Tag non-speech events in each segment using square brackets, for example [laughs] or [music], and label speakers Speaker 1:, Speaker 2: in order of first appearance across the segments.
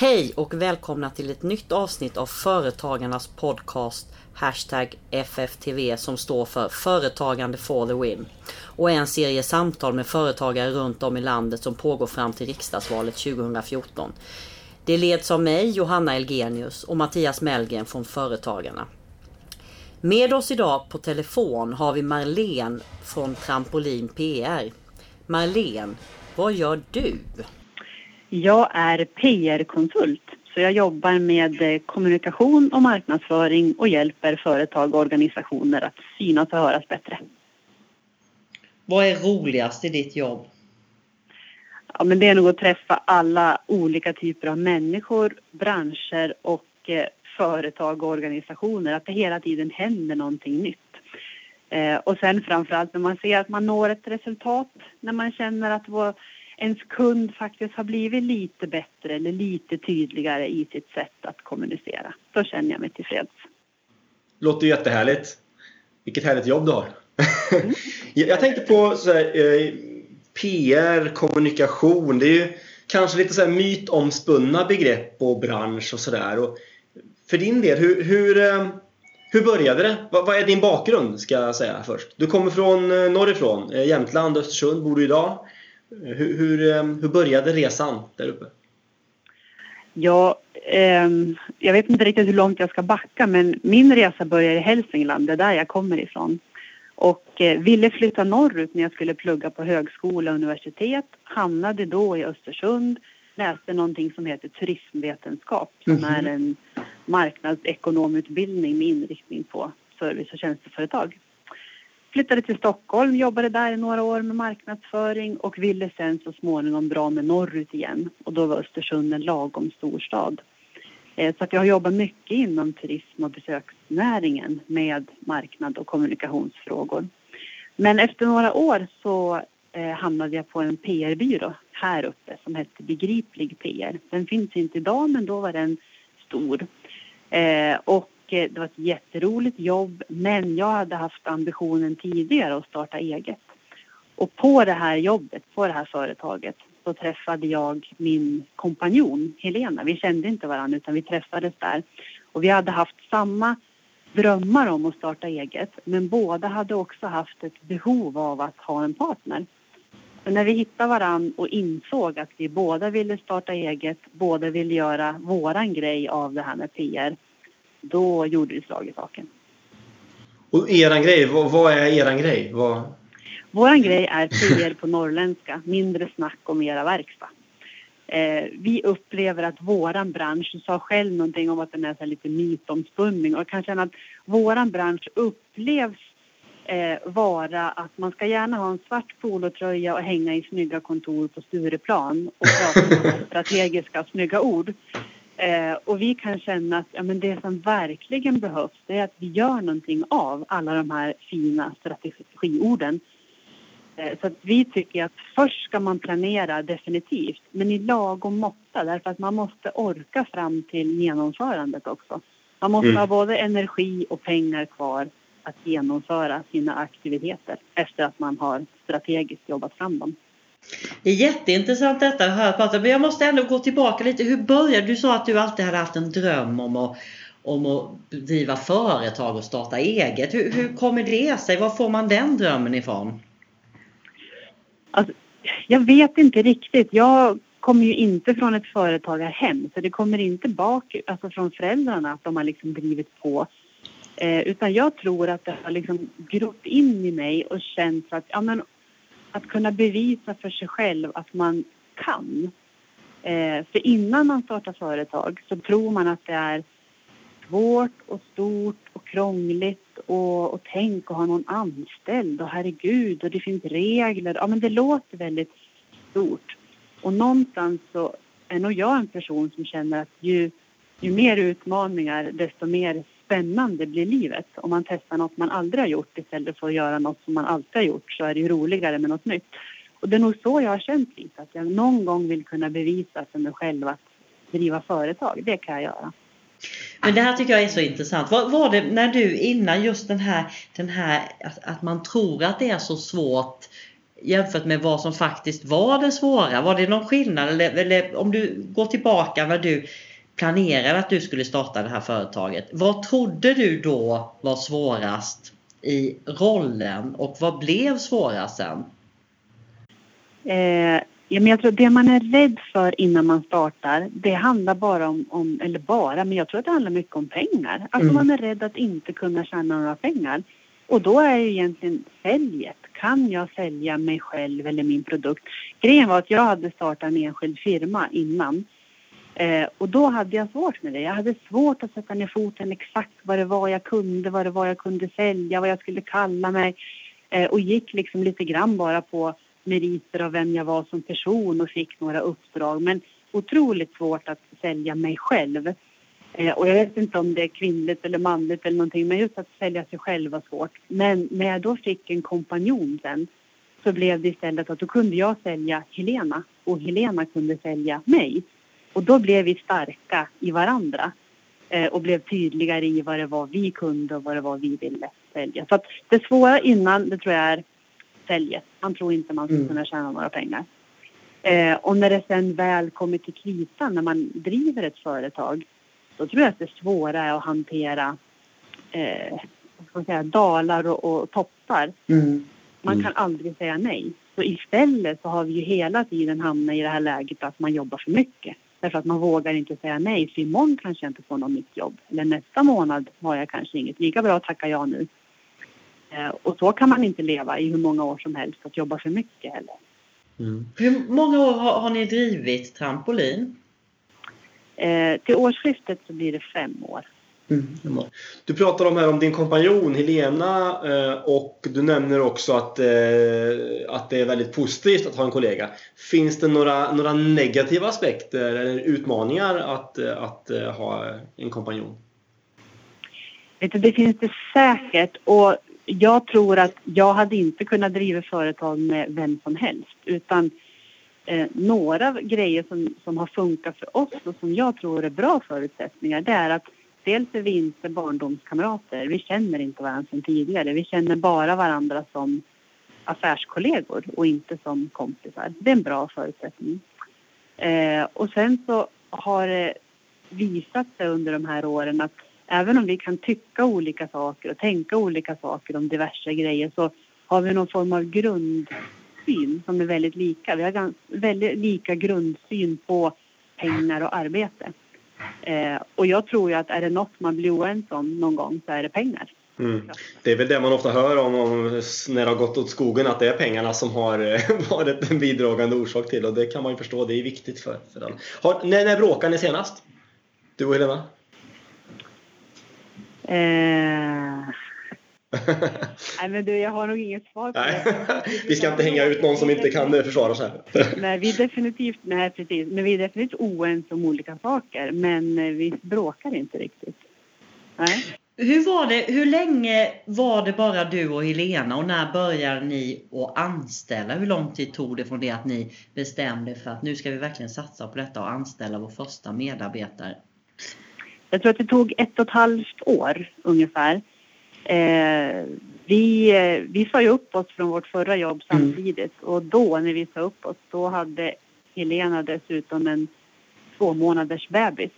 Speaker 1: Hej och välkomna till ett nytt avsnitt av Företagarnas podcast Hashtag FFTV som står för Företagande for the win. Och är en serie samtal med företagare runt om i landet som pågår fram till riksdagsvalet 2014. Det leds av mig, Johanna Elgenius och Mattias Mellgren från Företagarna. Med oss idag på telefon har vi Marlene från Trampolin PR. Marlene, vad gör du?
Speaker 2: Jag är PR-konsult, så jag jobbar med eh, kommunikation och marknadsföring och hjälper företag och organisationer att synas och höras bättre.
Speaker 1: Vad är roligast i ditt jobb?
Speaker 2: Ja, men det är nog att träffa alla olika typer av människor, branscher och eh, företag och organisationer. Att det hela tiden händer någonting nytt. Eh, och sen framförallt när man ser att man når ett resultat, när man känner att vår, ens kund faktiskt har blivit lite bättre eller lite tydligare i sitt sätt att kommunicera. Då känner jag mig tillfreds.
Speaker 3: Låter jättehärligt. Vilket härligt jobb du har. Mm. [laughs] jag tänkte på så här, eh, PR, kommunikation. Det är ju kanske lite så här mytomspunna begrepp och bransch och sådär. För din del, hur, hur, eh, hur började det? Vad, är din bakgrund ska jag säga först? Du kommer från eh, norrifrån, Jämtland, Östersund bor du idag. Hur, hur, eh, hur började resan där uppe?
Speaker 2: Ja, eh, jag vet inte riktigt hur långt jag ska backa men min resa började i Hälsingland, det är där jag kommer ifrån. Och eh, ville flytta norrut när jag skulle plugga på högskola och universitet. Hamnade då i Östersund, läste någonting som heter turismvetenskap som mm är en marknadsekonomutbildning med inriktning på service och tjänsteföretag flyttade till Stockholm, jobbade där i några år med marknadsföring och ville sen så småningom dra mig norrut igen. Och då var Östersund en lagom storstad. Eh, så att jag har jobbat mycket inom turism och besöksnäringen med marknad och kommunikationsfrågor. Men efter några år så eh, hamnade jag på en PR-byrå här uppe som hette Begriplig PR. Den finns inte idag men då var den stor. Eh, och det var ett jätteroligt jobb men jag hade haft ambitionen tidigare att starta eget. Och på det här jobbet, på det här företaget, så träffade jag min kompanjon Helena. Vi kände inte varandra utan vi träffades där. Och vi hade haft samma drömmar om att starta eget men båda hade också haft ett behov av att ha en partner. Så när vi hittade varandra och insåg att vi båda ville starta eget, båda ville göra våran grej av det här med PR då gjorde det slag i saken.
Speaker 3: Och eran grej, vad, vad är eran grej? Vad...
Speaker 2: Våran grej är PR på norrländska, mindre snack och mera verkstad. Eh, vi upplever att våran bransch, du sa själv någonting om att den är så lite mytomspunning och jag kan känna att våran bransch upplevs eh, vara att man ska gärna ha en svart polotröja och hänga i snygga kontor på Stureplan och prata [laughs] strategiska snygga ord. Eh, och vi kan känna att ja, men det som verkligen behövs är att vi gör någonting av alla de här fina strategiorden. Eh, så att vi tycker att först ska man planera definitivt, men i lagom måtta därför att man måste orka fram till genomförandet också. Man måste mm. ha både energi och pengar kvar att genomföra sina aktiviteter efter att man har strategiskt jobbat fram dem.
Speaker 1: Det är jätteintressant detta att höra men jag måste ändå gå tillbaka lite. Hur började du? sa att du alltid hade haft en dröm om att, om att driva företag och starta eget. Hur, hur kommer det sig? Var får man den drömmen ifrån?
Speaker 2: Alltså, jag vet inte riktigt. Jag kommer ju inte från ett företagarhem så det kommer inte bak alltså från föräldrarna att de har liksom drivit på. Eh, utan jag tror att det har liksom grott in i mig och känt att ja, men att kunna bevisa för sig själv att man kan. Eh, för innan man startar företag så tror man att det är svårt och stort och krångligt och, och tänk att ha någon anställd och herregud och det finns regler. Ja men det låter väldigt stort. Och någonstans så är nog jag en person som känner att ju, ju mer utmaningar desto mer spännande blir livet. Om man testar något man aldrig har gjort istället för att göra något som man alltid har gjort så är det ju roligare med något nytt. Och det är nog så jag har känt lite, att jag någon gång vill kunna bevisa för mig själv att driva företag, det kan jag göra.
Speaker 1: Men det här tycker jag är så intressant. Vad var det när du innan just den här, den här att, att man tror att det är så svårt jämfört med vad som faktiskt var det svåra? Var det någon skillnad? Eller, eller om du går tillbaka när du planerade att du skulle starta det här företaget. Vad trodde du då var svårast i rollen och vad blev svårast sen?
Speaker 2: Eh, ja, men jag tror det man är rädd för innan man startar, det handlar bara om, om eller bara, men jag tror att det handlar mycket om pengar. Alltså mm. man är rädd att inte kunna tjäna några pengar. Och då är ju egentligen säljet. Kan jag sälja mig själv eller min produkt? Grejen var att jag hade startat en enskild firma innan. Eh, och då hade jag svårt med det. Jag hade svårt att sätta ner foten exakt vad det var jag kunde, vad det var jag kunde sälja, vad jag skulle kalla mig. Eh, och gick liksom lite grann bara på meriter av vem jag var som person och fick några uppdrag. Men otroligt svårt att sälja mig själv. Eh, och jag vet inte om det är kvinnligt eller manligt eller någonting, men just att sälja sig själv var svårt. Men när jag då fick en kompanjon sen så blev det istället att då kunde jag sälja Helena och Helena kunde sälja mig. Och då blev vi starka i varandra eh, och blev tydligare i vad det var vi kunde och vad det var vi ville sälja. Så att det svåra innan, det tror jag är säljet. Man tror inte man ska mm. kunna tjäna några pengar. Eh, och när det sen väl kommer till kritan, när man driver ett företag, då tror jag att det svåra är att hantera eh, ska säga, dalar och, och toppar. Mm. Man mm. kan aldrig säga nej. Så istället så har vi ju hela tiden hamnat i det här läget att man jobbar för mycket. Därför att man vågar inte säga nej, för imorgon kanske jag inte får något nytt jobb. Eller nästa månad har jag kanske inget. Lika bra att tacka ja nu. Eh, och så kan man inte leva i hur många år som helst, att jobba för mycket heller.
Speaker 1: Mm. Hur många år har, har ni drivit Trampolin?
Speaker 2: Eh, till årsskiftet så blir det fem år.
Speaker 3: Mm. Du pratar om här om din kompanjon Helena eh, och du nämner också att, eh, att det är väldigt positivt att ha en kollega. Finns det några, några negativa aspekter eller utmaningar att, eh, att ha en kompanjon?
Speaker 2: Det finns det säkert och jag tror att jag hade inte kunnat driva företag med vem som helst utan eh, några grejer som, som har funkat för oss och som jag tror är bra förutsättningar det är att dels är vi inte barndomskamrater. Vi känner inte varandra sedan tidigare. Vi känner bara varandra som affärskollegor och inte som kompisar. Det är en bra förutsättning. Eh, och sen så har det visat sig under de här åren att även om vi kan tycka olika saker och tänka olika saker om diverse grejer så har vi någon form av grundsyn som är väldigt lika. Vi har väldigt lika grundsyn på pengar och arbete. Eh, och jag tror ju att är det något man blir oense om någon gång så är det pengar.
Speaker 3: Mm. Det är väl det man ofta hör om, om, när det har gått åt skogen att det är pengarna som har [laughs] varit en bidragande orsak till och det kan man ju förstå, det är viktigt för, för den. Har, när, när bråkade ni senast? Du och Helena?
Speaker 2: Eh, Nej men du, jag har nog inget svar på det.
Speaker 3: vi ska inte hänga ut någon som inte kan försvara sig. [laughs]
Speaker 2: nej, vi är definitivt, nej precis, men vi är definitivt oense om olika saker. Men eh, vi bråkar inte riktigt. Nej.
Speaker 1: Hur var det, hur länge var det bara du och Helena och när började ni att anställa? Hur lång tid tog det från det att ni bestämde för att nu ska vi verkligen satsa på detta och anställa vår första medarbetare?
Speaker 2: Jag tror att det tog ett och ett halvt år ungefär. Eh, vi, eh, vi sa ju upp oss från vårt förra jobb mm. samtidigt och då när vi sa upp oss då hade Helena dessutom en två månaders bebis.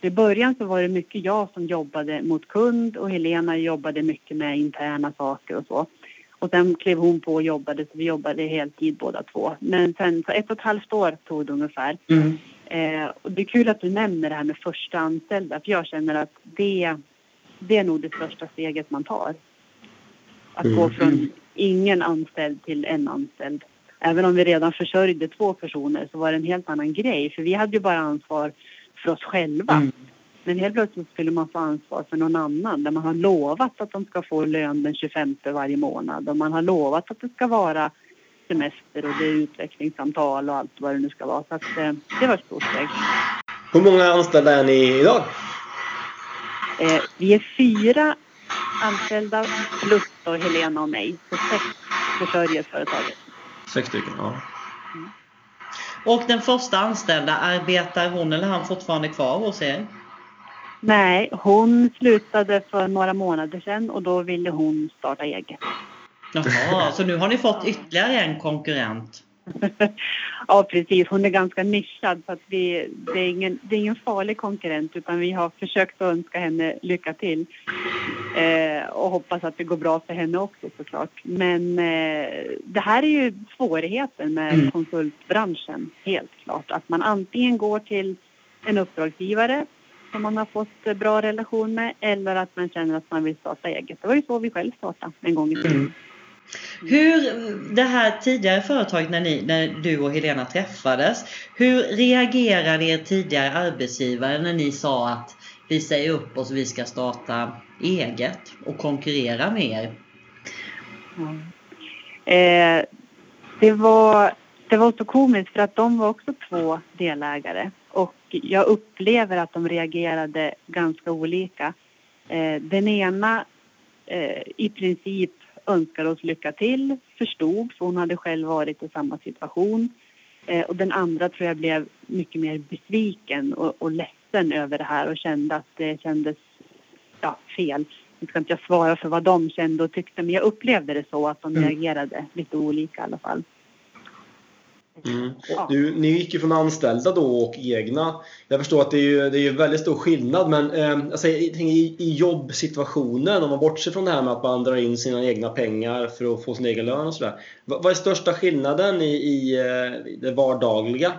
Speaker 2: I början så var det mycket jag som jobbade mot kund och Helena jobbade mycket med interna saker och så. Och sen klev hon på och jobbade så vi jobbade heltid båda två. Men sen så ett och ett halvt år tog det ungefär. Mm. Eh, och det är kul att du nämner det här med första anställda för jag känner att det det är nog det största steget man tar. Att mm. gå från ingen anställd till en anställd. Även om vi redan försörjde två personer så var det en helt annan grej. För vi hade ju bara ansvar för oss själva. Mm. Men helt plötsligt skulle man få ansvar för någon annan där man har lovat att de ska få lön den 25 varje månad och man har lovat att det ska vara semester och det är utvecklingssamtal och allt vad det nu ska vara. Så att, eh, det var ett stort steg.
Speaker 3: Hur många anställda är ni idag?
Speaker 2: Eh, vi är fyra anställda plus då Helena och mig. Så sex försörjer företaget.
Speaker 3: Sex stycken, ja.
Speaker 1: Mm. Och den första anställda, arbetar hon eller han fortfarande kvar hos er?
Speaker 2: Nej, hon slutade för några månader sedan och då ville hon starta eget.
Speaker 1: Jaha, så nu har ni fått ytterligare en konkurrent? [laughs]
Speaker 2: ja, precis. Hon är ganska nischad så att vi, det, är ingen, det är ingen farlig konkurrent utan vi har försökt att önska henne lycka till. Eh, och hoppas att det går bra för henne också såklart. Men eh, det här är ju svårigheten med mm. konsultbranschen, helt klart. Att man antingen går till en uppdragsgivare som man har fått bra relation med eller att man känner att man vill starta eget. Det var ju så vi själv startade en gång i tiden. Mm.
Speaker 1: Hur, det här tidigare företaget när, ni, när du och Helena träffades, hur reagerade er tidigare arbetsgivare när ni sa att vi säger upp oss, vi ska starta eget och konkurrera med er?
Speaker 2: Mm. Eh, det, var, det var så komiskt för att de var också två delägare och jag upplever att de reagerade ganska olika. Eh, den ena eh, i princip önskade oss lycka till, förstod, för hon hade själv varit i samma situation. Eh, och den andra tror jag blev mycket mer besviken och, och ledsen över det här och kände att det kändes ja, fel. Nu ska inte jag svara för vad de kände och tyckte men jag upplevde det så att de mm. reagerade lite olika i alla fall.
Speaker 3: Mm. Du, ni gick ju från anställda då och egna. Jag förstår att det är ju, det är ju väldigt stor skillnad men eh, alltså, i, i jobbsituationen om man bortser från det här med att man drar in sina egna pengar för att få sin egen lön och sådär. Vad, vad är största skillnaden i, i, eh, i det vardagliga?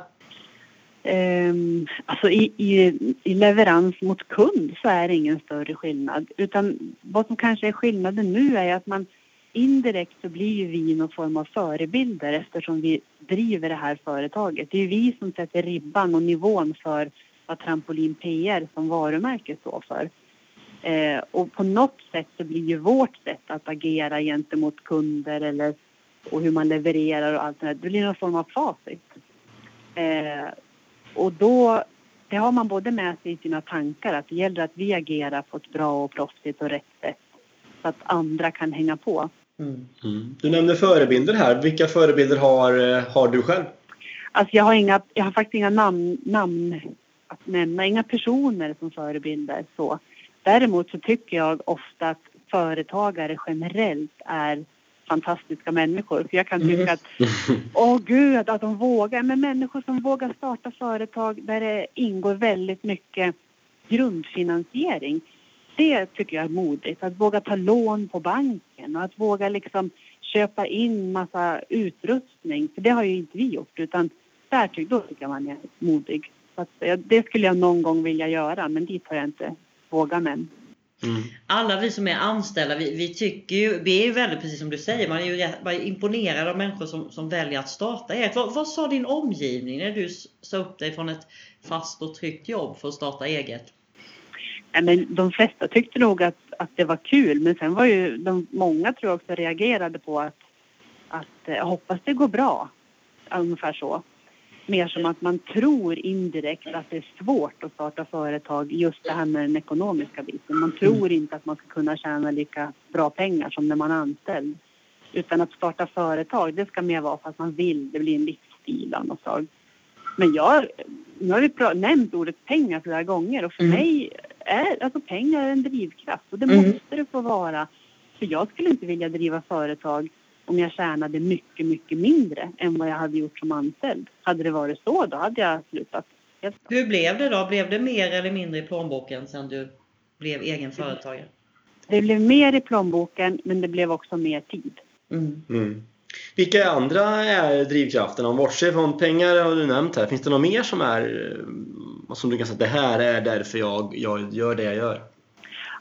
Speaker 2: Um, alltså i, i, i, leverans mot kund så är det ingen större skillnad utan vad som kanske är skillnaden nu är att man indirekt så blir ju vi någon form av förebilder eftersom vi driver det här företaget. Det är ju vi som sätter ribban och nivån för vad Trampolin PR som varumärke står för. Eh, och på något sätt så blir ju vårt sätt att agera gentemot kunder eller och hur man levererar och allt det där, det blir någon form av facit. Eh, och då, det har man både med sig i sina tankar att det gäller att vi agerar på ett bra och proffsigt och rätt sätt så att andra kan hänga på.
Speaker 3: Mm. mm. Du nämnde förebilder här. Vilka förebilder har, eh, har du själv?
Speaker 2: Alltså jag, har inga, jag har faktiskt inga namn, namn att nämna, inga personer som förebilder. Så. Däremot så tycker jag ofta att företagare generellt är fantastiska människor. För jag kan tycka mm. att, [laughs] åh gud, att de vågar. Men människor som vågar starta företag där det ingår väldigt mycket grundfinansiering det tycker jag är modigt. Att våga ta lån på banken och att våga liksom köpa in massa utrustning. För det har ju inte vi gjort utan där tycker, då tycker jag man är modig. Så att, det skulle jag någon gång vilja göra men dit har jag inte vågat än.
Speaker 1: Mm. Alla vi som är anställda, vi, vi, tycker ju, vi är ju väldigt precis som du säger, man är ju man är imponerad av människor som, som väljer att starta eget. Vad, vad sa din omgivning när du sa upp dig från ett fast och tryggt jobb för att starta eget?
Speaker 2: Men de flesta tyckte nog att, att det var kul men sen var ju de, många tror jag också reagerade på att, att jag eh, hoppas det går bra. Ungefär så. Mer som att man tror indirekt att det är svårt att starta företag just det här med den ekonomiska biten. Man tror mm. inte att man ska kunna tjäna lika bra pengar som när man är anställd. Utan att starta företag, det ska mer vara för att man vill, det blir en livsstil av något slag. Men jag, nu har vi nämnt ordet pengar flera gånger och för mm. mig är, alltså pengar är en drivkraft och det mm. måste det få vara. För jag skulle inte vilja driva företag om jag tjänade mycket, mycket mindre än vad jag hade gjort som anställd. Hade det varit så, då hade jag slutat.
Speaker 1: Hur blev det då? Blev det mer eller mindre i plånboken sen du blev egen företagare?
Speaker 2: Det blev mer i plånboken, men det blev också mer tid.
Speaker 3: Mm. Mm. Vilka andra är drivkrafterna? Om bortser från pengar har du nämnt här. Finns det något mer som är som du kan säga det här är därför jag, jag gör det jag gör?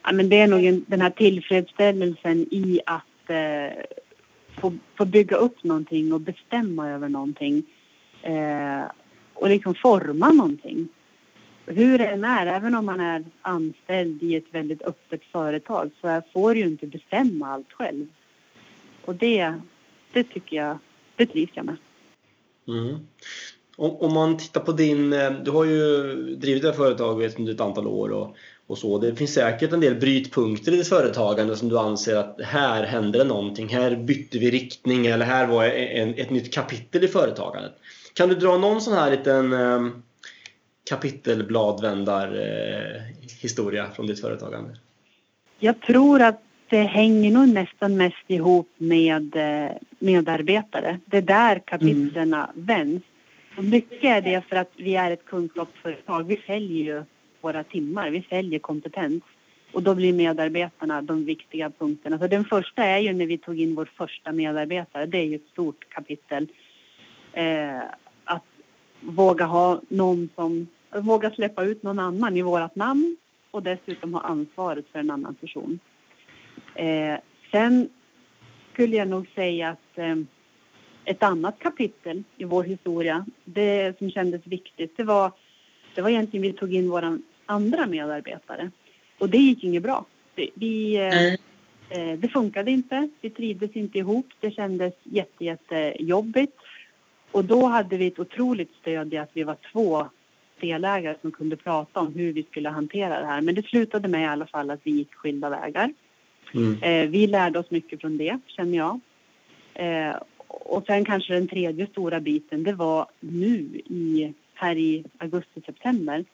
Speaker 2: Ja, men det är nog en, den här tillfredsställelsen i att eh, få, få bygga upp någonting och bestämma över någonting. Eh, och liksom forma någonting. Hur det än är, även om man är anställd i ett väldigt öppet företag så får du ju inte bestämma allt själv. Och det, det tycker jag, det trivs jag med.
Speaker 3: Mm. Om, man tittar på din... Eh, du har ju drivit det här företaget under ett antal år och, och så. Det finns säkert en del brytpunkter i ditt företagande som du anser att här hände det någonting. Här bytte vi riktning eller här var en, ett nytt kapitel i företagandet. Kan du dra någon sån här liten eh, kapitelbladvändar eh, från ditt företagande?
Speaker 2: Jag tror att det hänger nog nästan mest ihop med eh, medarbetare. Det är där kapitlen mm. vänds. Och mycket är det för att vi är ett kunskapsföretag. Vi säljer ju våra timmar, vi säljer kompetens. Och då blir medarbetarna de viktiga punkterna. Så den första är ju när vi tog in vår första medarbetare. Det är ju ett stort kapitel. Eh, att våga ha någon som, våga släppa ut någon annan i vårt namn och dessutom ha ansvaret för en annan person. Eh, sen skulle jag nog säga att eh, ett annat kapitel i vår historia, det som kändes viktigt, det var, det var egentligen vi tog in vår andra medarbetare. Och det gick inget bra. Det, vi, eh, eh, det funkade inte, vi trivdes inte ihop, det kändes jätte, jättejobbigt. Och då hade vi ett otroligt stöd i att vi var två delägare som kunde prata om hur vi skulle hantera det här. Men det slutade med i alla fall att vi gick skilda vägar. Mm. Eh, vi lärde oss mycket från det, känner jag. Eh, och sen kanske den tredje stora biten, det var nu i, här i augusti-september.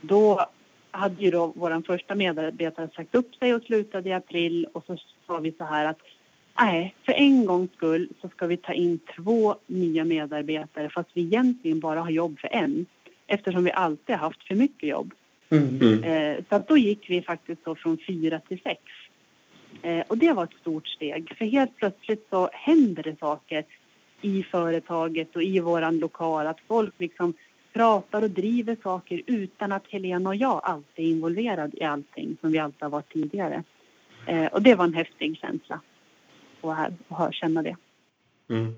Speaker 2: Då hade ju då vår första medarbetare sagt upp sig och slutade i april och så sa vi så här att nej, för en gångs skull så ska vi ta in två nya medarbetare fast vi egentligen bara har jobb för en eftersom vi alltid har haft för mycket jobb. Mm. Eh, så att då gick vi faktiskt då från fyra till sex. Eh, och det var ett stort steg för helt plötsligt så händer det saker i företaget och i våran lokal att folk liksom pratar och driver saker utan att Helena och jag alltid är involverade i allting som vi alltid har varit tidigare. Eh, och det var en häftig känsla att, att känna det. Mm.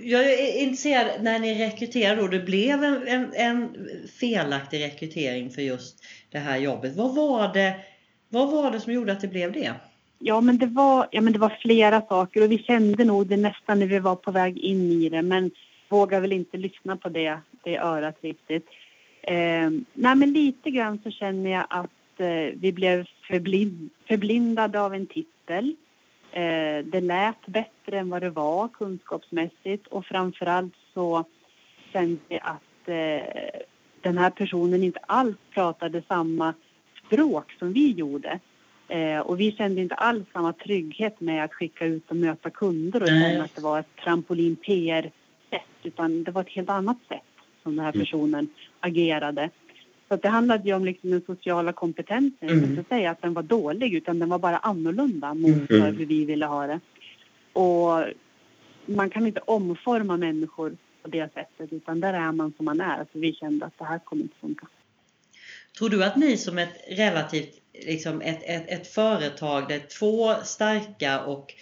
Speaker 1: Jag är intresserad när ni rekryterade och det blev en, en, en, felaktig rekrytering för just det här jobbet. Vad var, det, vad var det som gjorde att det blev det?
Speaker 2: Ja men det, var, ja, men det var flera saker och vi kände nog det nästan när vi var på väg in i det men vågar väl inte lyssna på det, det örat riktigt. Eh, nej men lite grann så känner jag att eh, vi blev förblind, förblindade av en titel. Eh, det lät bättre än vad det var kunskapsmässigt och framförallt så kände jag att eh, den här personen inte alls pratade samma språk som vi gjorde. Eh, och vi kände inte alls samma trygghet med att skicka ut och möta kunder och känna att det var ett trampolin PR-sätt utan det var ett helt annat sätt som den här mm. personen mm. agerade. Så det handlade ju om liksom den sociala kompetensen. Mm. Jag ska inte säga att den var dålig utan den var bara annorlunda mot mm. hur vi ville ha det. Och man kan inte omforma människor på det sättet utan där är man som man är. Så vi kände att det här kommer inte funka.
Speaker 1: Tror du att ni som ett relativt liksom ett, ett, ett företag där två starka och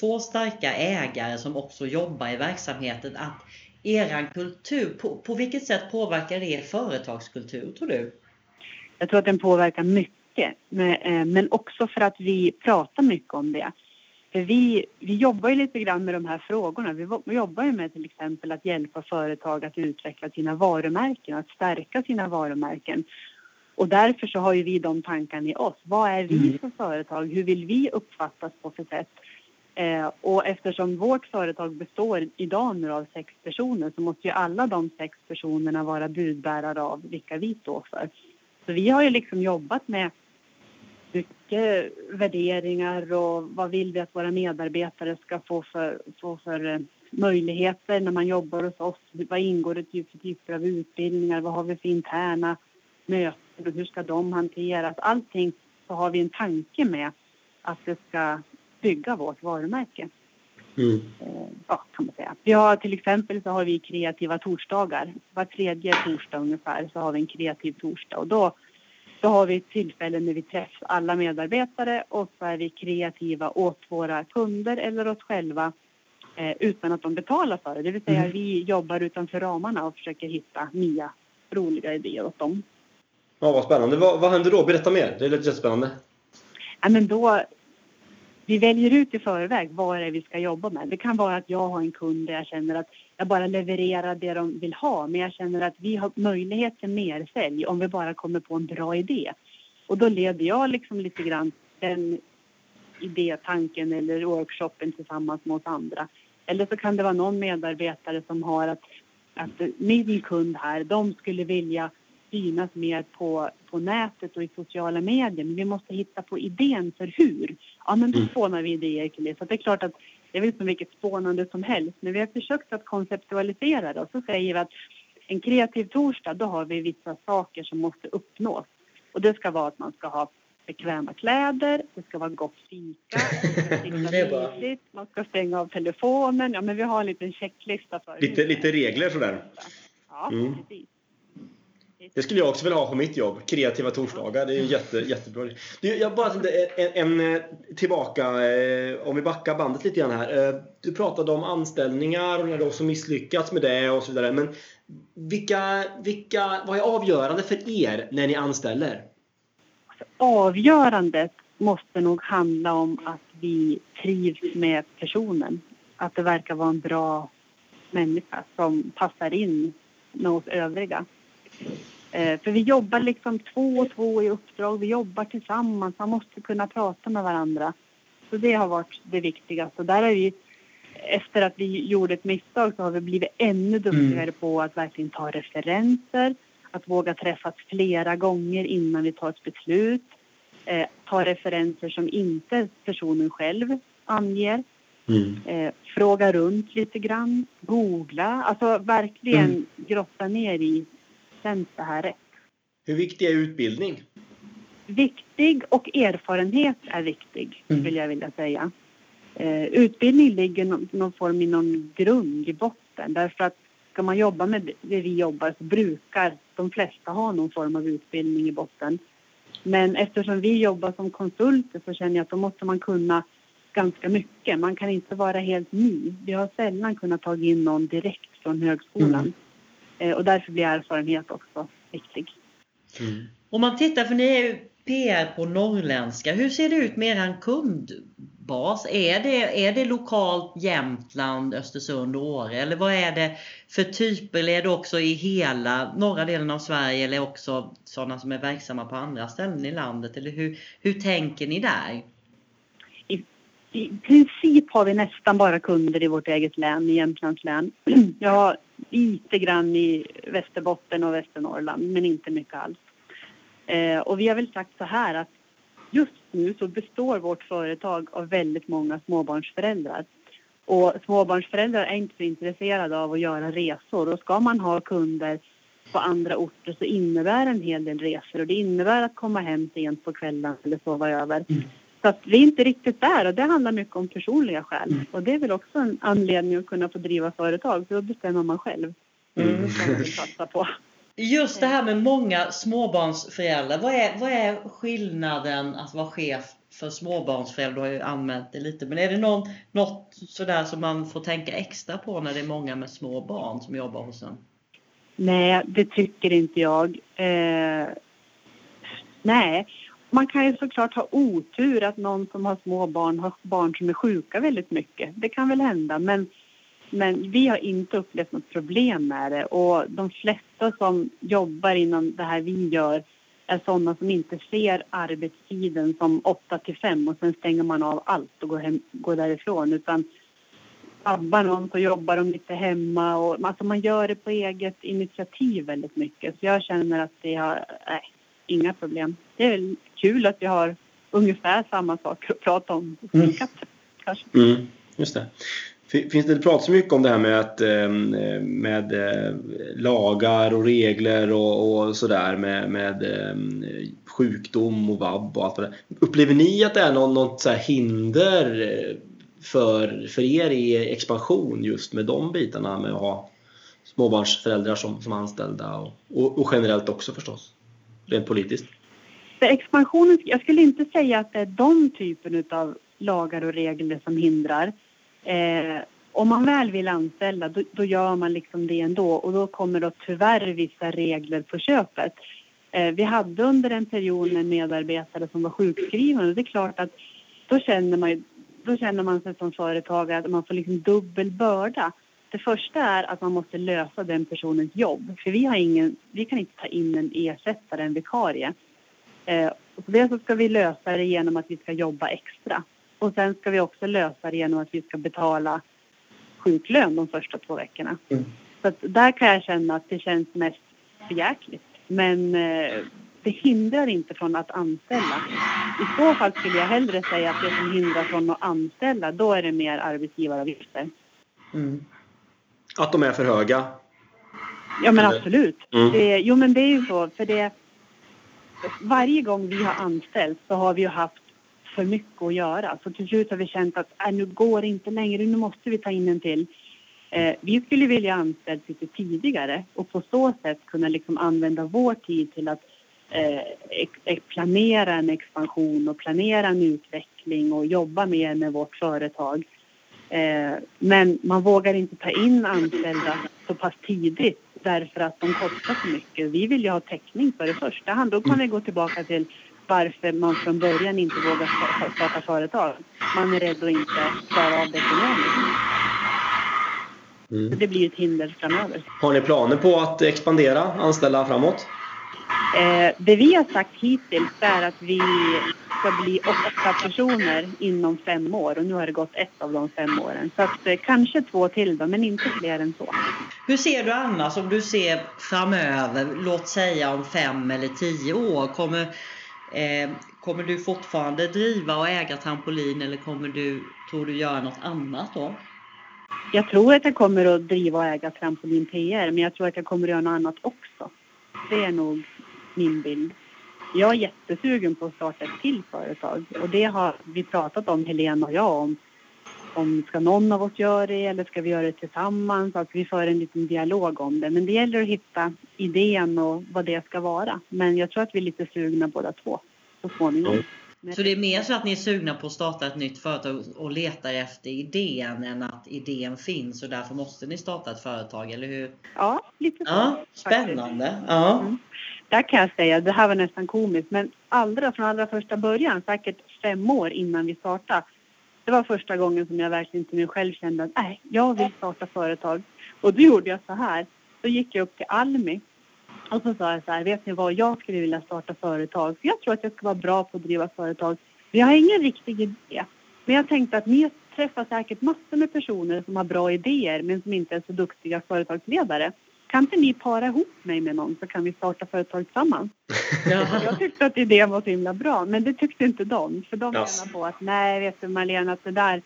Speaker 1: två starka ägare som också jobbar i verksamheten att eran kultur, på, på vilket sätt påverkar det er företagskultur tror du?
Speaker 2: Jag tror att den påverkar mycket, eh, men också för att vi pratar mycket om det. För vi, vi jobbar ju lite grann med de här frågorna. Vi jobbar ju med till exempel att hjälpa företag att utveckla sina varumärken, att stärka sina varumärken. Och därför så har ju vi de tankarna i oss. Vad är vi mm. för företag? Hur vill vi uppfattas på för sätt? Eh, och eftersom vårt företag består idag nu av sex personer så måste ju alla de sex personerna vara budbärare av vilka vi står för. Så vi har ju liksom jobbat med mycket värderingar och vad vill vi att våra medarbetare ska få för, få för eh, möjligheter när man jobbar hos oss? Vad ingår det för typer av utbildningar? Vad har vi för interna möten och hur ska de hanteras? Allting så har vi en tanke med att det ska bygga vårt varumärke. Mm. Eh, ja, kan man säga. Vi har till exempel så har vi kreativa torsdagar. Var tredje torsdag ungefär så har vi en kreativ torsdag och då, då har vi ett tillfälle när vi träffar alla medarbetare och så är vi kreativa åt våra kunder eller oss själva eh, utan att de betalar för det. Det vill säga mm. vi jobbar utanför ramarna och försöker hitta nya roliga idéer åt dem.
Speaker 3: Ja, vad spännande. Vad, vad händer då? Berätta mer. Det är lite jättespännande.
Speaker 2: Ja, men då, vi väljer ut i förväg vad det är vi ska jobba med. Det kan vara att jag har en kund där jag känner att jag bara levererar det de vill ha men jag känner att vi har möjlighet till mersälj om vi bara kommer på en bra idé. Och då leder jag liksom lite grann den idétanken eller workshopen tillsammans med oss andra. Eller så kan det vara någon medarbetare som har att, att min kund här, de skulle vilja synas mer på, på nätet och i sociala medier. Men vi måste hitta på idén för hur. Ja, men då
Speaker 3: Mm.
Speaker 2: spånar vi idéer kring det. Så det är klart att det är väl som vilket spånande som helst. Men vi har försökt att konceptualisera det och så säger vi att en kreativ torsdag, då har vi vissa saker som måste uppnås. Och det ska vara att man ska ha bekväma kläder, det ska vara gott fika, det ska [laughs] mysigt, man ska stänga av telefonen. Ja, men vi har en liten checklista för
Speaker 3: Lite, lite regler sådär.
Speaker 2: Ja,
Speaker 3: Mm.
Speaker 2: precis.
Speaker 3: Det skulle jag också vilja ha på mitt jobb. Kreativa torsdagar. Det är jätte, jättebra. Du, jag bara tänkte en, en eh, tillbaka, eh, om vi backar bandet lite grann här. Eh, Du pratade om anställningar och när du också misslyckats med det och så vidare. Men vilka, vilka, vad är avgörande för er när ni anställer?
Speaker 2: Avgörandet måste nog handla om att vi trivs med personen. Att det verkar vara en bra människa som passar in med oss övriga. Eh, för vi jobbar liksom två och två i uppdrag. Vi jobbar tillsammans. Man måste kunna prata med varandra. Så det har varit det viktigaste. Och där är vi, efter att vi gjorde ett misstag så har vi blivit ännu duktigare på att verkligen ta referenser. Att våga träffas flera gånger innan vi tar ett beslut. Eh, ta referenser som inte personen själv anger. Eh, fråga runt lite grann. Googla. Alltså verkligen
Speaker 3: Mm.
Speaker 2: grotta ner i. Känns det här rätt?
Speaker 3: Hur viktig är utbildning?
Speaker 2: Viktig och erfarenhet är viktig,
Speaker 4: Mm.
Speaker 2: skulle jag vilja säga. Eh, utbildning ligger någon, någon form i någon grund i botten. Därför att ska man jobba med det vi jobbar så brukar de flesta ha någon form av utbildning i botten. Men eftersom vi jobbar som konsulter så känner jag att då måste man kunna ganska mycket. Man kan inte vara helt ny. Vi har sällan kunnat ta in någon direkt från högskolan.
Speaker 4: Mm.
Speaker 2: Eh, och därför blir erfarenhet också viktig.
Speaker 1: Om man tittar, för ni är ju PR på norrländska. Hur ser det ut med er kundbas? Är det, är det lokalt Jämtland, Östersund och Åre? Eller vad är det för typer? Eller är det också i hela norra delen av Sverige eller också sådana som är verksamma på andra ställen i landet? Eller hur, hur tänker ni där?
Speaker 2: I princip har vi nästan bara kunder i vårt eget län, i Jämtlands län. [clears throat] Jag har lite grann i Västerbotten och Västernorrland, men inte mycket alls. Eh, och vi har väl sagt så här att just nu så består vårt företag av väldigt många småbarnsföräldrar. Och småbarnsföräldrar är inte så intresserade av att göra resor och ska man ha kunder på andra orter så innebär en hel del resor och det innebär att komma hem sent på kvällen eller sova över. Mm. Så att vi är inte riktigt där och det handlar mycket om personliga skäl. Och det är väl också en anledning att kunna få driva företag för då bestämmer man själv
Speaker 3: Mm.
Speaker 2: vad man vill satsa på.
Speaker 1: Just det här med många småbarnsföräldrar. Vad är, vad är skillnaden att vara chef för småbarnsföräldrar? Du har ju använt det lite. Men är det någon, något sådär som man får tänka extra på när det är många med små barn som jobbar hos en?
Speaker 2: Nej, det tycker inte jag. Eh, nej, man kan ju såklart ha otur att någon som har små barn har barn som är sjuka väldigt mycket. Det kan väl hända, men, men vi har inte upplevt något problem med det. Och de flesta som jobbar inom det här vi gör är sådana som inte ser arbetstiden som 8 till 5 och sen stänger man av allt och går, hem, går därifrån. Utan sabbar någon så jobbar de lite hemma och alltså man gör det på eget initiativ väldigt mycket. Så jag känner att det har, nej, inga problem. Det är väl kul att vi har ungefär samma saker att prata om
Speaker 4: Mm.
Speaker 2: kanske.
Speaker 3: Mm, just det. Fin- Finns det, det pratas så mycket om det här med, att, eh, med eh, lagar och regler och, och sådär med, med eh, sjukdom och vab och allt det Upplever ni att det är någon, något så här hinder eh, för, för er i expansion just med de bitarna med att ha småbarnsföräldrar som, som anställda och, och, och generellt också förstås? Rent politiskt.
Speaker 2: För expansionen, jag skulle inte säga att det är de typen av lagar och regler som hindrar. Eh, om man väl vill anställa då, då gör man liksom det ändå och då kommer då tyvärr vissa regler på köpet. Eh, vi hade under en period en medarbetare som var sjukskriven och det är klart att då känner man, då känner man sig som företagare att man får liksom dubbel börda. Det första är att man måste lösa den personens jobb för vi, har ingen, vi kan inte ta in en ersättare, en vikarie. Eh, och så dels så ska vi lösa det genom att vi ska jobba extra. Och sen ska vi också lösa det genom att vi ska betala sjuklön de första två veckorna.
Speaker 4: Mm.
Speaker 2: Så där kan jag känna att det känns mest förjäkligt Men eh, det hindrar inte från att anställa. I så fall skulle jag hellre säga att det som hindrar från att anställa, då är det mer arbetsgivaravgifter.
Speaker 3: Mm. Att de är för höga?
Speaker 2: Ja men absolut. Mm. Det, jo men det är ju så, för det varje gång vi har anställt så har vi ju haft för mycket att göra. Så till slut har vi känt att äh, nu går det inte längre, nu måste vi ta in en till. Eh, vi skulle vilja anställa lite tidigare och på så sätt kunna liksom använda vår tid till att eh, planera en expansion och planera en utveckling och jobba mer med vårt företag. Eh, men man vågar inte ta in anställda så pass tidigt därför att de kostar så mycket. Vi vill ju ha täckning för det första hand. Då kan vi gå tillbaka till varför man från början inte vågar starta företag. Man är rädd att inte klara av det ekonomiskt. Mm. det blir ett hinder framöver.
Speaker 3: Har ni planer på att expandera, anställa framåt?
Speaker 2: Eh, det vi har sagt hittills är att vi ska bli åtta personer inom fem år och nu har det gått ett av de fem åren. Så att, eh, kanske två till då, men inte fler än så.
Speaker 1: Hur ser du annars om du ser framöver, låt säga om fem eller tio år? Kommer, eh, kommer du fortfarande driva och äga trampolin eller kommer du, tror du göra något annat då?
Speaker 2: Jag tror att jag kommer att driva och äga Trampolin PR, men jag tror att jag kommer att göra något annat också. Det är nog min bild. Jag är jättesugen på att starta ett till företag och det har vi pratat om, Helena och jag, om. Om ska någon av oss göra det eller ska vi göra det tillsammans? Att vi för en liten dialog om det. Men det gäller att hitta idén och vad det ska vara. Men jag tror att vi är lite sugna båda två så småningom. Mm.
Speaker 1: Så det är mer så att ni är sugna på att starta ett nytt företag och letar efter idén än att idén finns och därför måste ni starta ett företag, eller hur?
Speaker 2: Ja, lite så.
Speaker 1: Ja, spännande. Ja. Mm.
Speaker 2: Där kan jag säga, det här var nästan komiskt, men allra från allra första början, säkert fem år innan vi startade, det var första gången som jag verkligen till mig själv kände att nej, jag vill starta företag. Och då gjorde jag så här. Då gick jag upp till Almi och så sa jag så här, vet ni vad, jag skulle vilja starta företag. För jag tror att jag ska vara bra på att driva företag. Vi har ingen riktig idé. Men jag tänkte att ni träffar säkert massor med personer som har bra idéer men som inte är så duktiga företagsledare. Kan inte ni para ihop mig med någon så kan vi starta företag tillsammans? [laughs] jag tyckte att idén var så himla bra men det tyckte inte de. För de yes. menar på att nej vet du Marlena att det där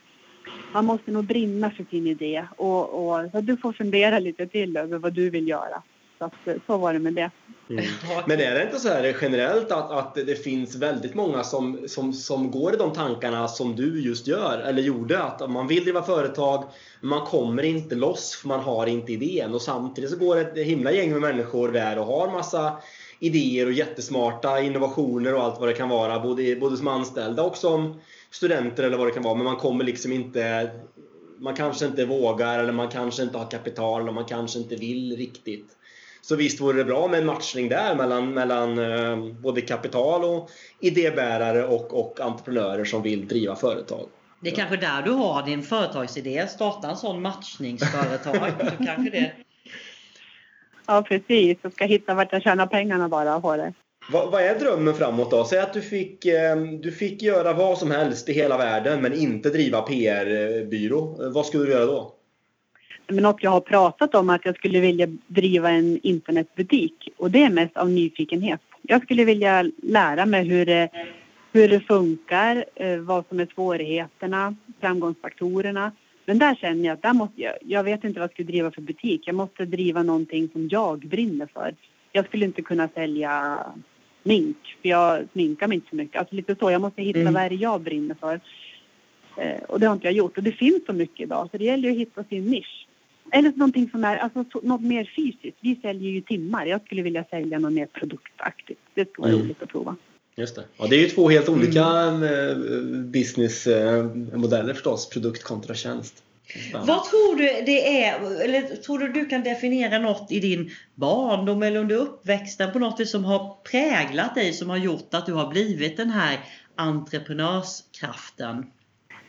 Speaker 2: man måste nog brinna för sin idé och, och så du får fundera lite till över vad du vill göra. Så, att, så var det med det.
Speaker 3: Mm. Men är det inte så här generellt att, att det finns väldigt många som, som, som går i de tankarna som du just gör, eller gjorde? Att man vill driva företag, man kommer inte loss för man har inte idén. Och samtidigt så går ett himla gäng med människor där och har massa idéer och jättesmarta innovationer och allt vad det kan vara, både, både som anställda och som studenter eller vad det kan vara. Men man kommer liksom inte man kanske inte vågar eller man kanske inte har kapital eller man kanske inte vill riktigt. Så visst vore det bra med en matchning där mellan, mellan eh, både kapital och idébärare och, och entreprenörer som vill driva företag.
Speaker 1: Det är ja. kanske där du har din företagsidé, starta en sån matchningsföretag. så [laughs] kanske det...
Speaker 2: Ja precis, jag ska hitta vart jag tjänar pengarna bara på det.
Speaker 3: Vad, vad, är drömmen framåt då? Säg att du fick, eh, du fick göra vad som helst i hela världen men inte driva PR-byrå. Vad skulle du göra då?
Speaker 2: Men något jag har pratat om att jag skulle vilja driva en internetbutik och det är mest av nyfikenhet. Jag skulle vilja lära mig hur det, hur det funkar, eh, vad som är svårigheterna, framgångsfaktorerna. Men där känner jag att där måste jag, jag vet inte vad jag ska driva för butik. Jag måste driva någonting som jag brinner för. Jag skulle inte kunna sälja smink, för jag sminkar mig inte så mycket. Alltså lite så, jag måste hitta mm. vad det jag brinner för. Eh, och det har inte jag gjort. Och det finns så mycket idag, så det gäller att hitta sin nisch. Eller någonting som är, alltså något mer fysiskt. Vi säljer ju timmar. Jag skulle vilja sälja något mer produktaktigt. Det skulle vara mm. roligt att prova.
Speaker 3: Just det. Ja, det är ju två helt olika mm. Eh, businessmodeller förstås. Produkt kontra tjänst.
Speaker 1: Vad tror du det är, eller tror du du kan definiera något i din barndom eller under uppväxten på något som har präglat dig som har gjort att du har blivit den här entreprenörskraften?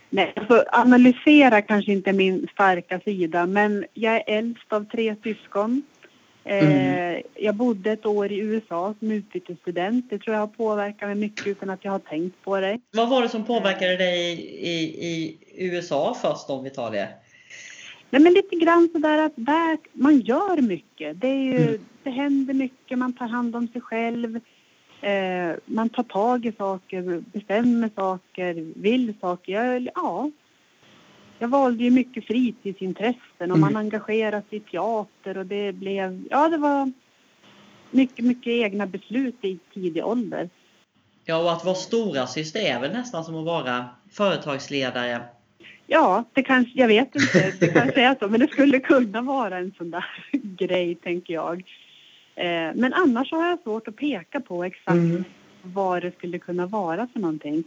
Speaker 2: Nej, alltså, analysera kanske inte min starka sida men jag är äldst av tre syskon. Mm. Eh, jag bodde ett år i USA som utbytesstudent. Det tror jag har påverkat mig mycket utan att jag har tänkt på det.
Speaker 1: Vad var det som påverkade dig i, i, i USA först om vi tar det?
Speaker 2: Nej, men lite grann sådär att där, man gör mycket. Det, är ju, mm. det händer mycket, man tar hand om sig själv. Eh, man tar tag i saker, bestämmer saker, vill saker. Jag, ja, jag valde ju mycket fritidsintressen och mm. man engagerar sig i teater och det blev, ja det var mycket, mycket egna beslut i tidig ålder.
Speaker 1: Ja, och att vara stora syster är väl nästan som att vara företagsledare
Speaker 2: Ja, det kanske, jag vet inte, det kanske är så, men det skulle kunna vara en sån där [laughs] grej, tänker jag. Eh, men annars har jag svårt att peka på exakt mm. vad det skulle kunna vara för någonting.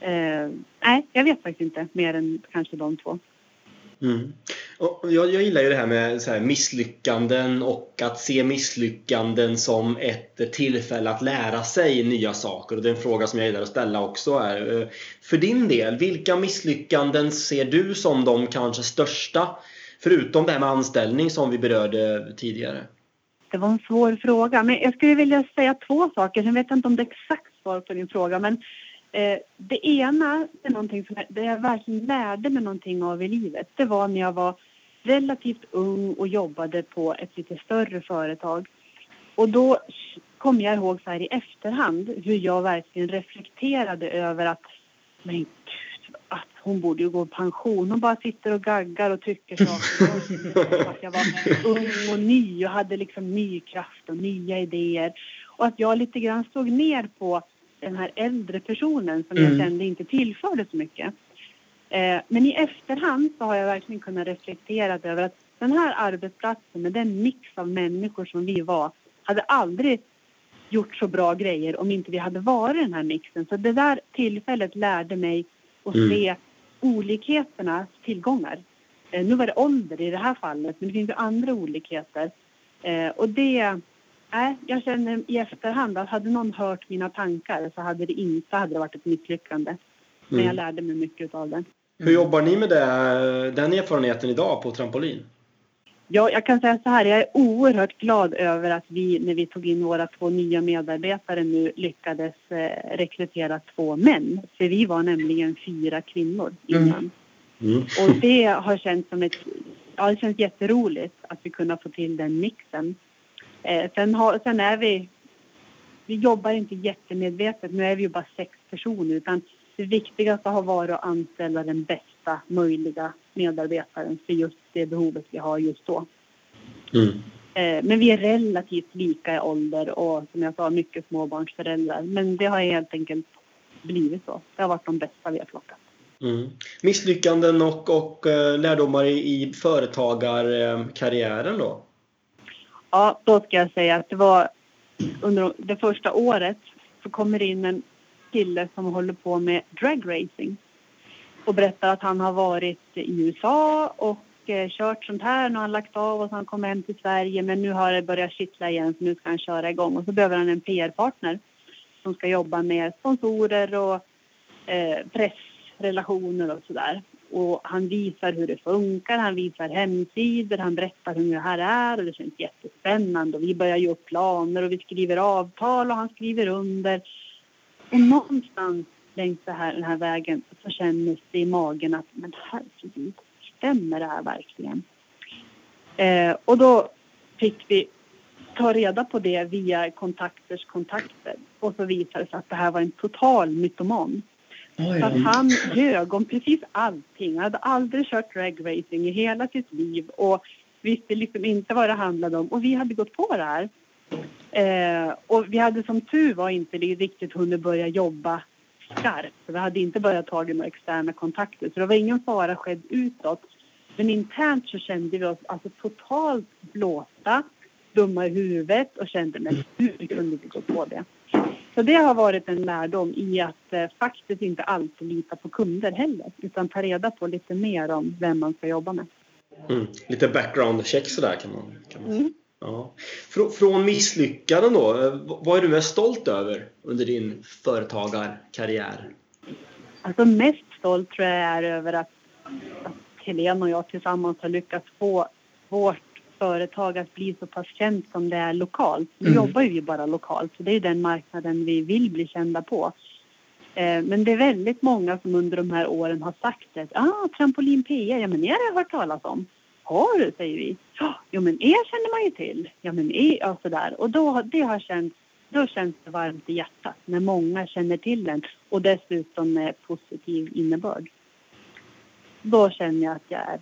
Speaker 2: Eh, nej, jag vet faktiskt inte mer än kanske de två.
Speaker 3: Mm. Och jag, jag, gillar ju det här med här misslyckanden och att se misslyckanden som ett tillfälle att lära sig nya saker. Och det är en fråga som jag gillar att ställa också. Är, eh, för din del, vilka misslyckanden ser du som de kanske största? Förutom det här med anställning som vi berörde tidigare.
Speaker 2: Det var en svår fråga, men jag skulle vilja säga två saker. Jag vet inte om det är exakt svar på din fråga, men Eh, det ena är någonting som jag, det jag verkligen lärde mig någonting av i livet. Det var när jag var relativt ung och jobbade på ett lite större företag. Och då kommer jag ihåg så här i efterhand hur jag verkligen reflekterade över att men att hon borde ju gå i pension. Hon bara sitter och gaggar och tycker saker. att jag var ung och ny och hade liksom ny kraft och nya idéer. Och att jag lite grann såg ner på den här äldre personen som mm. jag kände inte tillförde så mycket. Eh, men i efterhand så har jag verkligen kunnat reflektera över att den här arbetsplatsen med den mix av människor som vi var hade aldrig gjort så bra grejer om inte vi hade varit den här mixen. Så det där tillfället lärde mig att mm. se olikheternas tillgångar. Eh, nu var det ålder i det här fallet, men det finns ju andra olikheter. Eh, och det Nej, jag känner i efterhand att hade någon hört mina tankar så hade det inte hade det varit ett misslyckande. Mm. Men jag mm. lärde mig mycket av det.
Speaker 3: Hur jobbar ni med det, den erfarenheten idag på trampolin?
Speaker 2: Ja, jag kan säga så här, jag är oerhört glad över att vi när vi tog in våra två nya medarbetare nu lyckades eh, rekrytera två män. För vi var nämligen fyra kvinnor innan. Mm. Mm. Och det har känts som ett, ja det känns jätteroligt att vi kunde få till den mixen. Eh, sen, har, sen är vi... Vi jobbar inte jättemedvetet. Nu är vi ju bara sex personer. Utan det viktigaste har varit att anställa den bästa möjliga medarbetaren för just det behovet vi har just då. Mm. Eh, men vi är relativt lika i ålder och som jag sa mycket småbarnsföräldrar. Men det har helt enkelt blivit så. Det har varit de bästa vi har plockat.
Speaker 3: Mm. Misslyckanden och, och eh, lärdomar i, i företagarkarriären då?
Speaker 2: Ja, då ska jag säga att det var under det första året så kommer det in en kille som håller på med dragracing och berättar att han har varit i USA och eh, kört sånt här. Nu har han lagt av och så han kom hem till Sverige men nu har det börjat kittla igen så nu ska han köra igång och så behöver han en PR-partner som ska jobba med sponsorer och eh, pressrelationer och sådär. Och han visar hur det funkar, han visar hemsidor, han berättar hur det här är och det känns jättespännande. Och vi börjar göra upp planer och vi skriver avtal och han skriver under. Och någonstans längs det här, den här vägen så kändes det i magen att men herregud, stämmer det här verkligen? Eh, och då fick vi ta reda på det via kontakters kontakter och så visade det sig att det här var en total mytoman. Oj, så att han ljög om precis allting. Han hade aldrig kört dragracing i hela sitt liv och visste liksom inte vad det handlade om. Och vi hade gått på det här. Eh, och vi hade som tur var inte riktigt hunnit börja jobba skarpt. vi hade inte börjat ta några externa kontakter. Så det var ingen fara skedd utåt. Men internt så kände vi oss alltså totalt blåsta, dumma i huvudet och kände men hur kunde vi gå på det? Så det har varit en lärdom i att eh, faktiskt inte alltid lita på kunder heller utan ta reda på lite mer om vem man ska jobba med.
Speaker 3: Mm. Lite background check sådär kan man, kan man. Mm. Ja. Frå, från misslyckanden då, eh, vad är du mest stolt över under din företagarkarriär?
Speaker 2: Alltså mest stolt tror jag är över att, att Helene och jag tillsammans har lyckats få vårt företag att bli så pass känt som det är lokalt. Nu mm. jobbar ju bara lokalt, så det är den marknaden vi vill bli kända på. Eh, men det är väldigt många som under de här åren har sagt att ah, Trampolin PR, ja men det har jag hört talas om. Har du, säger vi. Jo, men er känner man ju till. Ja, men er, och sådär. Och då, det har känts, då känns det varmt i hjärtat när många känner till den och dessutom med positiv innebörd. Då känner jag att jag är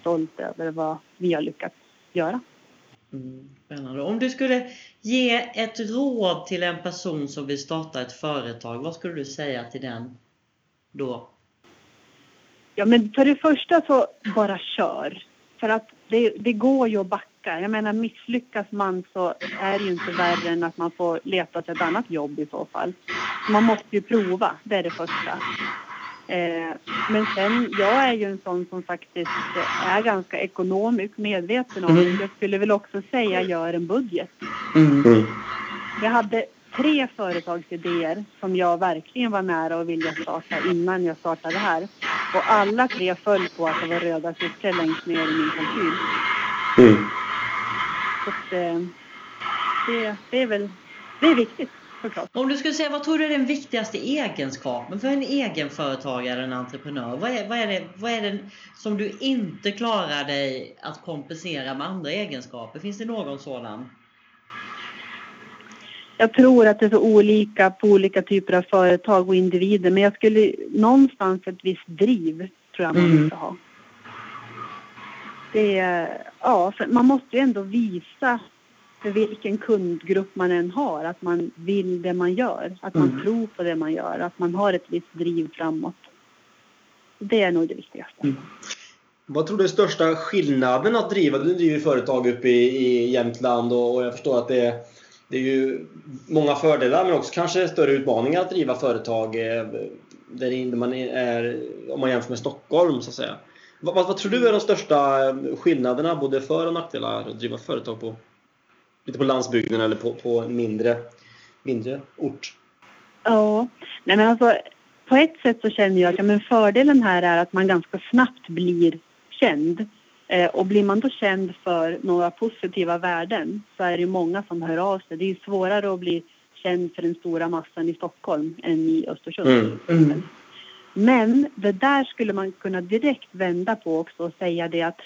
Speaker 2: stolt över vad vi har lyckats göra.
Speaker 1: Mm, spännande. Om du skulle ge ett råd till en person som vill starta ett företag, vad skulle du säga till den då?
Speaker 2: Ja, men för det första så bara kör. För att det, det går ju att backa. Jag menar misslyckas man så är det ju inte värre än att man får leta sig ett annat jobb i så fall. Man måste ju prova, det är det första. Eh, men sen, jag är ju en sån som faktiskt är ganska ekonomiskt medveten om mm. Jag skulle väl också säga gör en budget. Mm. Jag hade tre företagsidéer som jag verkligen var nära att vilja starta innan jag startade här. Och alla tre föll på att det var röda siffror längst ner i min kalkyl. Mm. Så att, eh, det, det är väl det är viktigt såklart.
Speaker 1: Om du skulle säga, vad tror du är den viktigaste egenskapen för en egenföretagare, en entreprenör? Vad är, vad är, det, vad är det som du inte klarar dig att kompensera med andra egenskaper? Finns det någon sådan?
Speaker 2: Jag tror att det är så olika på olika typer av företag och individer men jag skulle någonstans ett visst driv tror jag man mm. måste ha. Det ja, man måste ju ändå visa för vilken kundgrupp man än har, att man vill det man gör, att man mm. tror på det man gör, att man har ett visst driv framåt. Det är nog det viktigaste. Mm.
Speaker 3: Vad tror du är största skillnaden att driva? Du driver företag uppe i, i Jämtland och, och jag förstår att det är, det är ju många fördelar men också kanske större utmaningar att driva företag eh, där man är, om man jämför med Stockholm så att säga. Vad, vad, tror du är de största eh, skillnaderna både för och nackdelar att driva företag på lite på landsbygden eller på, på en mindre, mindre ort?
Speaker 2: Ja, nej men alltså på ett sätt så känner jag att ja, men fördelen här är att man ganska snabbt blir känd. Eh, och blir man då känd för några positiva värden så är det många som hör av sig. Det är svårare att bli känd för den stora massan i Stockholm än i Östersund. Mm. Mm. Men det där skulle man kunna direkt vända på också och säga det att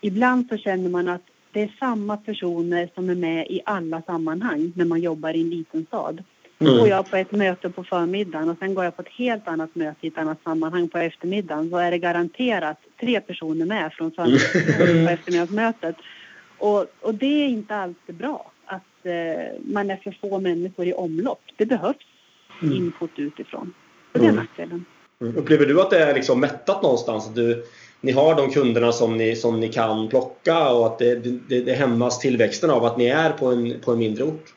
Speaker 2: ibland så känner man att det är samma personer som är med i alla sammanhang när man jobbar i en liten stad. Mm. Går jag på ett möte på förmiddagen och sen går jag på ett helt annat möte i ett annat sammanhang på eftermiddagen så är det garanterat tre personer med från förmiddagen på eftermiddagsmötet. Och, och det är inte alltid bra att eh, man är för få människor i omlopp. Det behövs mm. input utifrån. Så det är mm. nackdelen.
Speaker 3: Mm. Upplever du att det är liksom mättat någonstans? Att du, ni har de kunderna som ni, som ni kan plocka och att det, det, det hämmas tillväxten av att ni är på en, på en mindre ort?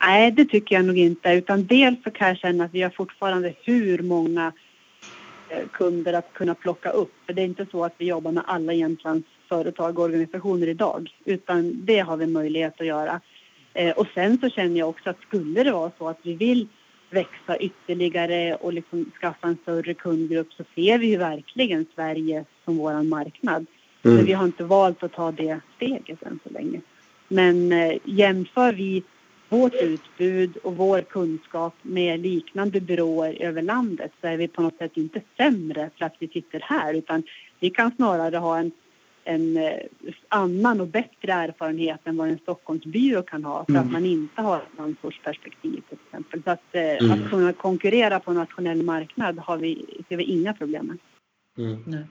Speaker 2: Nej, det tycker jag nog inte. Utan dels så kan jag känna att vi har fortfarande hur många eh, kunder att kunna plocka upp. För det är inte så att vi jobbar med alla Jämtlands företag och organisationer idag. Utan det har vi möjlighet att göra. Eh, och sen så känner jag också att skulle det vara så att vi vill växa ytterligare och liksom skaffa en större kundgrupp så ser vi ju verkligen Sverige som vår marknad. Mm. Men vi har inte valt att ta det steget än så länge. Men eh, jämför vi vårt utbud och vår kunskap med liknande byråer över landet så är vi på något sätt inte sämre för att vi sitter här utan vi kan snarare ha en en eh, annan och bättre erfarenhet än vad en Stockholmsbyrå kan ha för mm. att man inte har ett landsortsperspektiv till exempel. Så att, eh, mm. att kunna konkurrera på en nationell marknad har vi, ser vi inga problem med.
Speaker 1: Mm.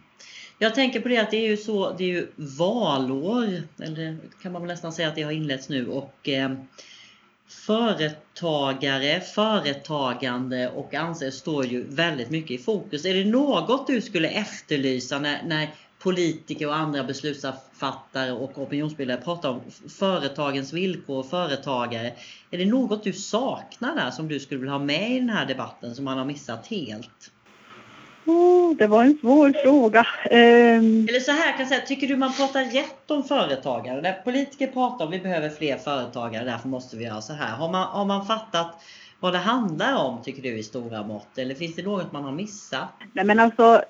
Speaker 1: Jag tänker på det att det är ju så, det är ju valår, eller kan man väl nästan säga att det har inletts nu och eh, företagare, företagande och anses står ju väldigt mycket i fokus. Är det något du skulle efterlysa när, när politiker och andra beslutsfattare och opinionsbildare pratar om företagens villkor och företagare. Är det något du saknar där som du skulle vilja ha med i den här debatten som man har missat helt?
Speaker 2: Oh, det var en svår fråga. Um...
Speaker 1: Eller så här kan jag säga, tycker du man pratar rätt om företagare? När politiker pratar om vi behöver fler företagare, därför måste vi göra så här. Har man, har man fattat vad det handlar om tycker du i stora mått? Eller finns det något man har missat?
Speaker 2: Nej men alltså,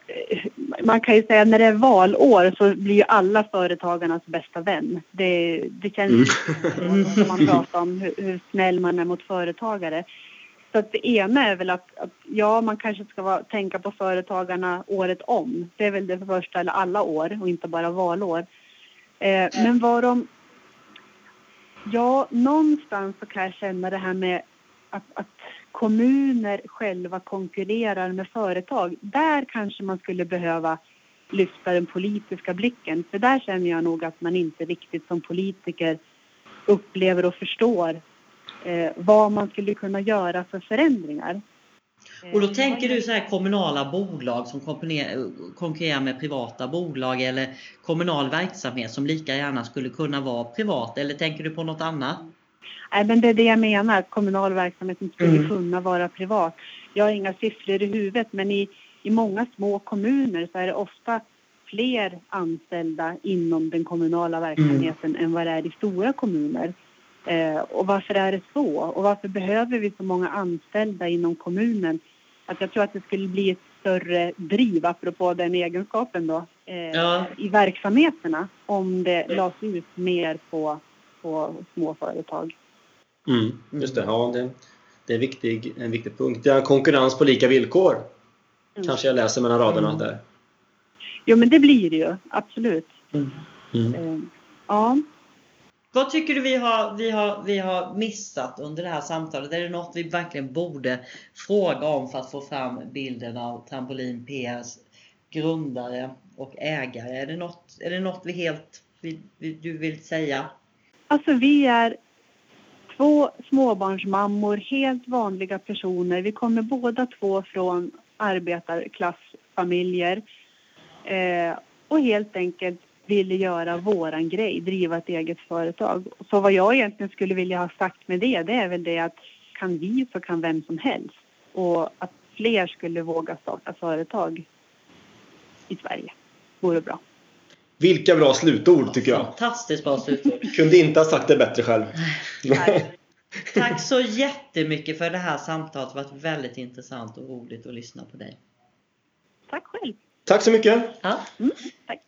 Speaker 2: man kan ju säga när det är valår så blir ju alla företagarnas bästa vän. Det, det känns mm. som man pratar om hur, hur snäll man är mot företagare. Så att det ena är väl att, att ja, man kanske ska vara, tänka på företagarna året om. Det är väl det första, eller alla år och inte bara valår. Eh, men vad de... Ja, någonstans så kan jag känna det här med att, att kommuner själva konkurrerar med företag. Där kanske man skulle behöva lyfta den politiska blicken. För där känner jag nog att man inte riktigt som politiker upplever och förstår eh, vad man skulle kunna göra för förändringar.
Speaker 1: Och då eh, tänker du så här kommunala bolag som konkurrerar med privata bolag eller kommunal verksamhet som lika gärna skulle kunna vara privat eller tänker du på något annat?
Speaker 2: Nej, men det är det jag menar, kommunal verksamhet som skulle mm. kunna vara privat. Jag har inga siffror i huvudet men i, i många små kommuner så är det ofta fler anställda inom den kommunala verksamheten mm. än vad det är i stora kommuner. Eh, och varför är det så? Och varför behöver vi så många anställda inom kommunen? Att jag tror att det skulle bli ett större driv, apropå den egenskapen då, eh, ja. i verksamheterna om det lades ut mer på, på små företag.
Speaker 3: Mm, just det, ja det, det är en viktig, en viktig punkt. Det är konkurrens på lika villkor. Mm. Kanske jag läser mellan raderna mm. där.
Speaker 2: Jo men det blir det ju, absolut. Mm. Mm. Eh, ja.
Speaker 1: Vad tycker du vi har, vi, har, vi har missat under det här samtalet? Är det något vi verkligen borde fråga om för att få fram bilden av Trampolin PRs grundare och ägare? Är det något, är det något vi helt, vi, vi, du vill säga?
Speaker 2: Alltså vi är två småbarnsmammor, helt vanliga personer. Vi kommer båda två från arbetarklassfamiljer eh, och helt enkelt ville göra våran grej, driva ett eget företag. Så vad jag egentligen skulle vilja ha sagt med det, det är väl det att kan vi så kan vem som helst. Och att fler skulle våga starta företag i Sverige vore bra.
Speaker 3: Vilka bra slutord tycker jag.
Speaker 1: Fantastiskt bra slutord.
Speaker 3: Kunde inte ha sagt det bättre själv. [laughs]
Speaker 1: Tack så jättemycket för det här samtalet. Det har varit väldigt intressant och roligt att lyssna på dig.
Speaker 2: Tack själv.
Speaker 3: Tack så mycket.
Speaker 1: Ja. Mm,
Speaker 2: tack.